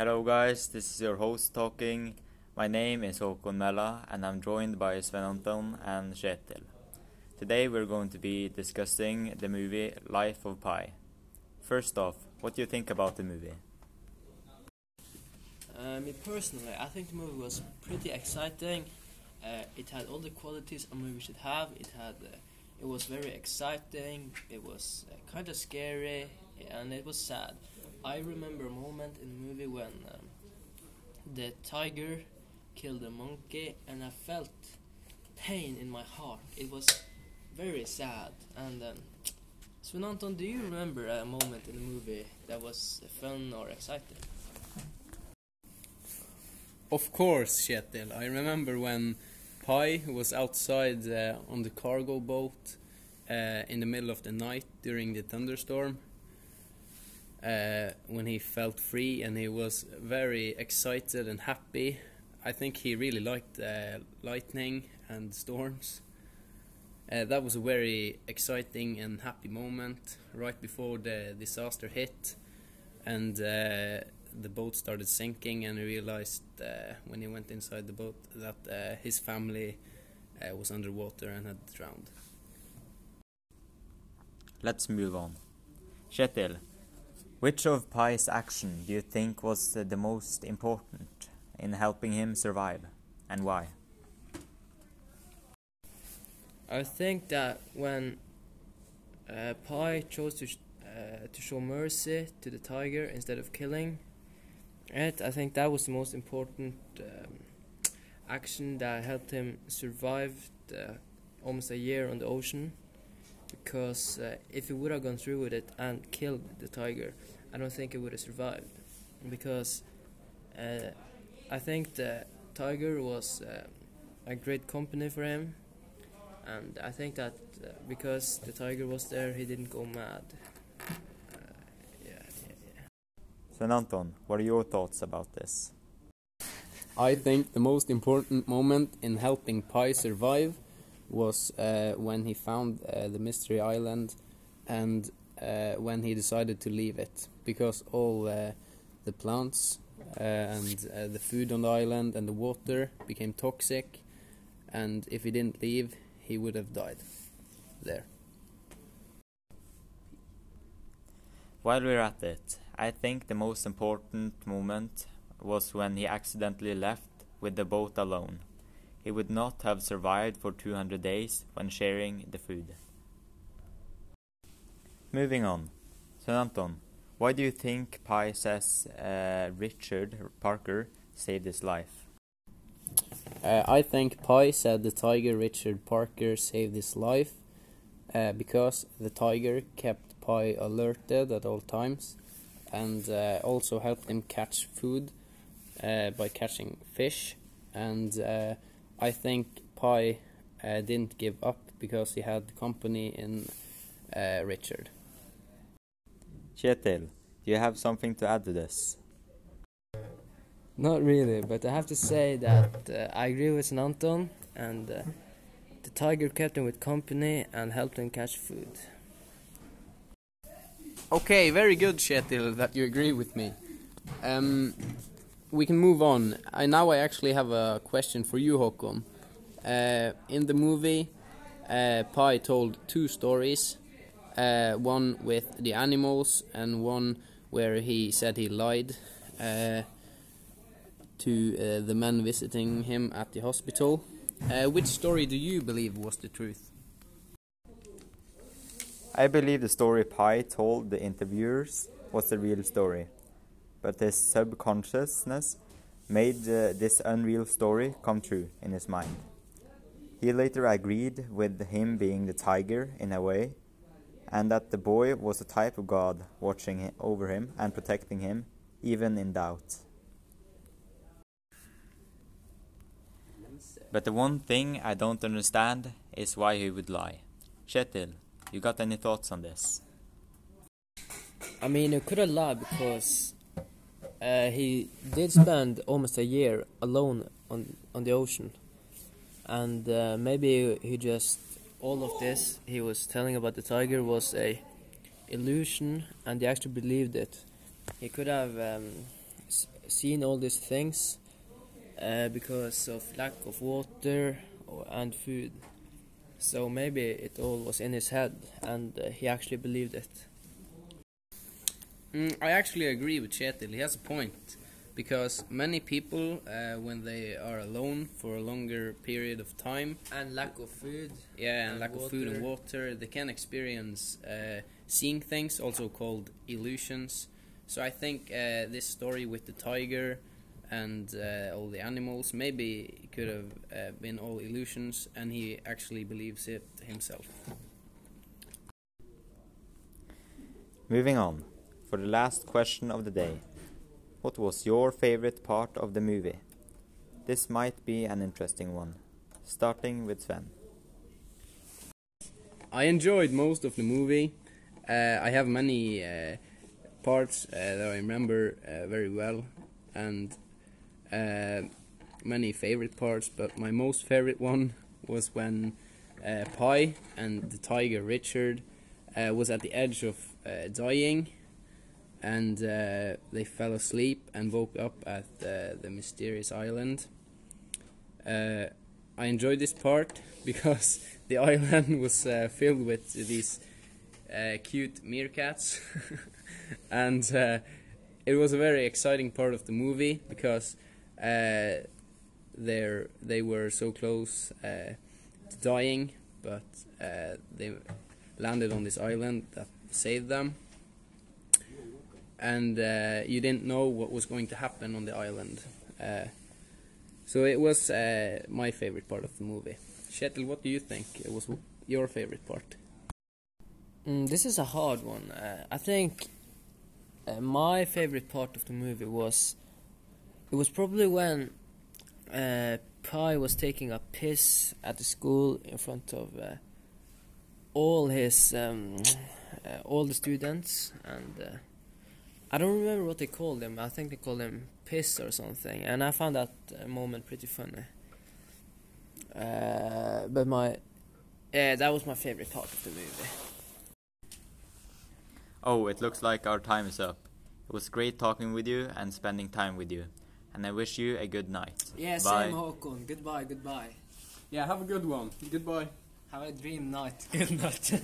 Hello guys, this is your host talking. My name is Håkon Mella and I'm joined by Sven Anton and Kjetil. Today we're going to be discussing the movie Life of Pi. First off, what do you think about the movie? Uh, me personally, I think the movie was pretty exciting. Uh, it had all the qualities a movie should have. It had, uh, it was very exciting. It was uh, kind of scary, and it was sad. I remember a moment in the movie when um, the tiger killed a monkey, and I felt pain in my heart. It was very sad. And um, Sven Anton, do you remember a moment in the movie that was fun or exciting? Of course, Kjetil. I remember when Pi was outside uh, on the cargo boat uh, in the middle of the night during the thunderstorm. Uh, when he felt free and he was very excited and happy. I think he really liked uh, lightning and storms. Uh, that was a very exciting and happy moment right before the disaster hit, and uh, the boat started sinking, and he realized uh, when he went inside the boat that his family was underwater and had drowned. Let's move on. Kjetil, which of Pi's action do you think was the most important in helping him survive, and why? I think that when uh, Pi chose to sh- uh, to show mercy to the tiger instead of killing it, I think that was the most important um, action that helped him survive the, almost a year on the ocean. Because uh, if he would have gone through with it and killed the tiger, I don't think he would have survived. Because uh, I think the tiger was uh, a great company for him and I think that uh, because the tiger was there, he didn't go mad. Uh, yeah, yeah, yeah. Sven Anton, what are your thoughts about this? I think the most important moment in helping Pi survive was uh, when he found uh, the mystery island and uh, when he decided to leave it because all uh, the plants uh, and uh, the food on the island and the water became toxic and if he didn't leave he would have died there. While we're at it, I think the most important moment was when he accidentally left with the boat alone. He would not have survived for 200 days when sharing the food. Moving on. Sven Anton, why do you think Pi says uh, Richard Parker saved his life? Uh, I think Pi said the tiger Richard Parker saved his life uh, because the tiger kept Pi alerted at all times and uh, also helped him catch food uh, by catching fish. And uh, I think Pi uh, didn't give up because he had company in Richard. Kjetil, do you have something to add to this? Not really, but I have to say that uh, I agree with Anton, and uh, the tiger kept him with company and helped him catch food. Okay, very good, Kjetil, that you agree with me. Um, we can move on. I, now I actually have a question for you, Håkon. Uh, in the movie, uh, Pi told two stories. Uh, one with the animals and one where he said he lied uh, to uh, the men visiting him at the hospital. Uh, which story do you believe was the truth? I believe the story Pi told the interviewers was the real story, but his subconsciousness made uh, this unreal story come true in his mind. He later agreed with him being the tiger in a way, and that the boy was a type of god watching over him and protecting him, even in doubt. But the one thing I don't understand is why he would lie. Kjetil, you got any thoughts on this? I mean, he could have lied because uh, he did spend almost a year alone on on the ocean, and uh, maybe he just all of this he was telling about the tiger was a illusion, and he actually believed it. He could have um, s- seen all these things uh, because of lack of water or, and food. So maybe it all was in his head, and uh, he actually believed it. Mm, I actually agree with Kjetil. He has a point. Because many people, uh, when they are alone for a longer period of time, And lack of food. yeah, and And lack of food and water. water, they can experience uh, seeing things, also called illusions. So I think uh, this story with the tiger and uh, all the animals maybe it could have uh, been all illusions, and he actually believes it himself. Moving on, for the last question of the day. What was your favorite part of the movie? This might be an interesting one. Starting with Sven. I enjoyed most of the movie. Uh, I have many uh, parts uh, that I remember uh, very well, and uh, many favorite parts. But my most favorite one was when uh, Pi and the tiger Richard uh, was at the edge of dying, and uh, they fell asleep and woke up at uh, the mysterious island. Uh, I enjoyed this part because the island was uh, filled with these uh, cute meerkats, and uh, it was a very exciting part of the movie because uh, they were so close to dying, but they landed on this island that saved them. And uh, you didn't know what was going to happen on the island. Uh, so it was uh, my favorite part of the movie. Kjetil, what do you think it was your favorite part? Mm, this is a hard one. Uh, I think uh, my favorite part of the movie was it was probably when uh, Pi was taking a piss at the school in front of uh, all his um, all the students, and I don't remember what they called him. I think they called him piss or something, and I found that uh, moment pretty funny. Uh, but my yeah, that was my favorite part of the movie. Oh, it looks like our time is up. It was great talking with you and spending time with you. And I wish you a good night. Yeah, Bye. same Håkon. Goodbye, goodbye. Yeah, have a good one. Goodbye. Have a dream night. Good night.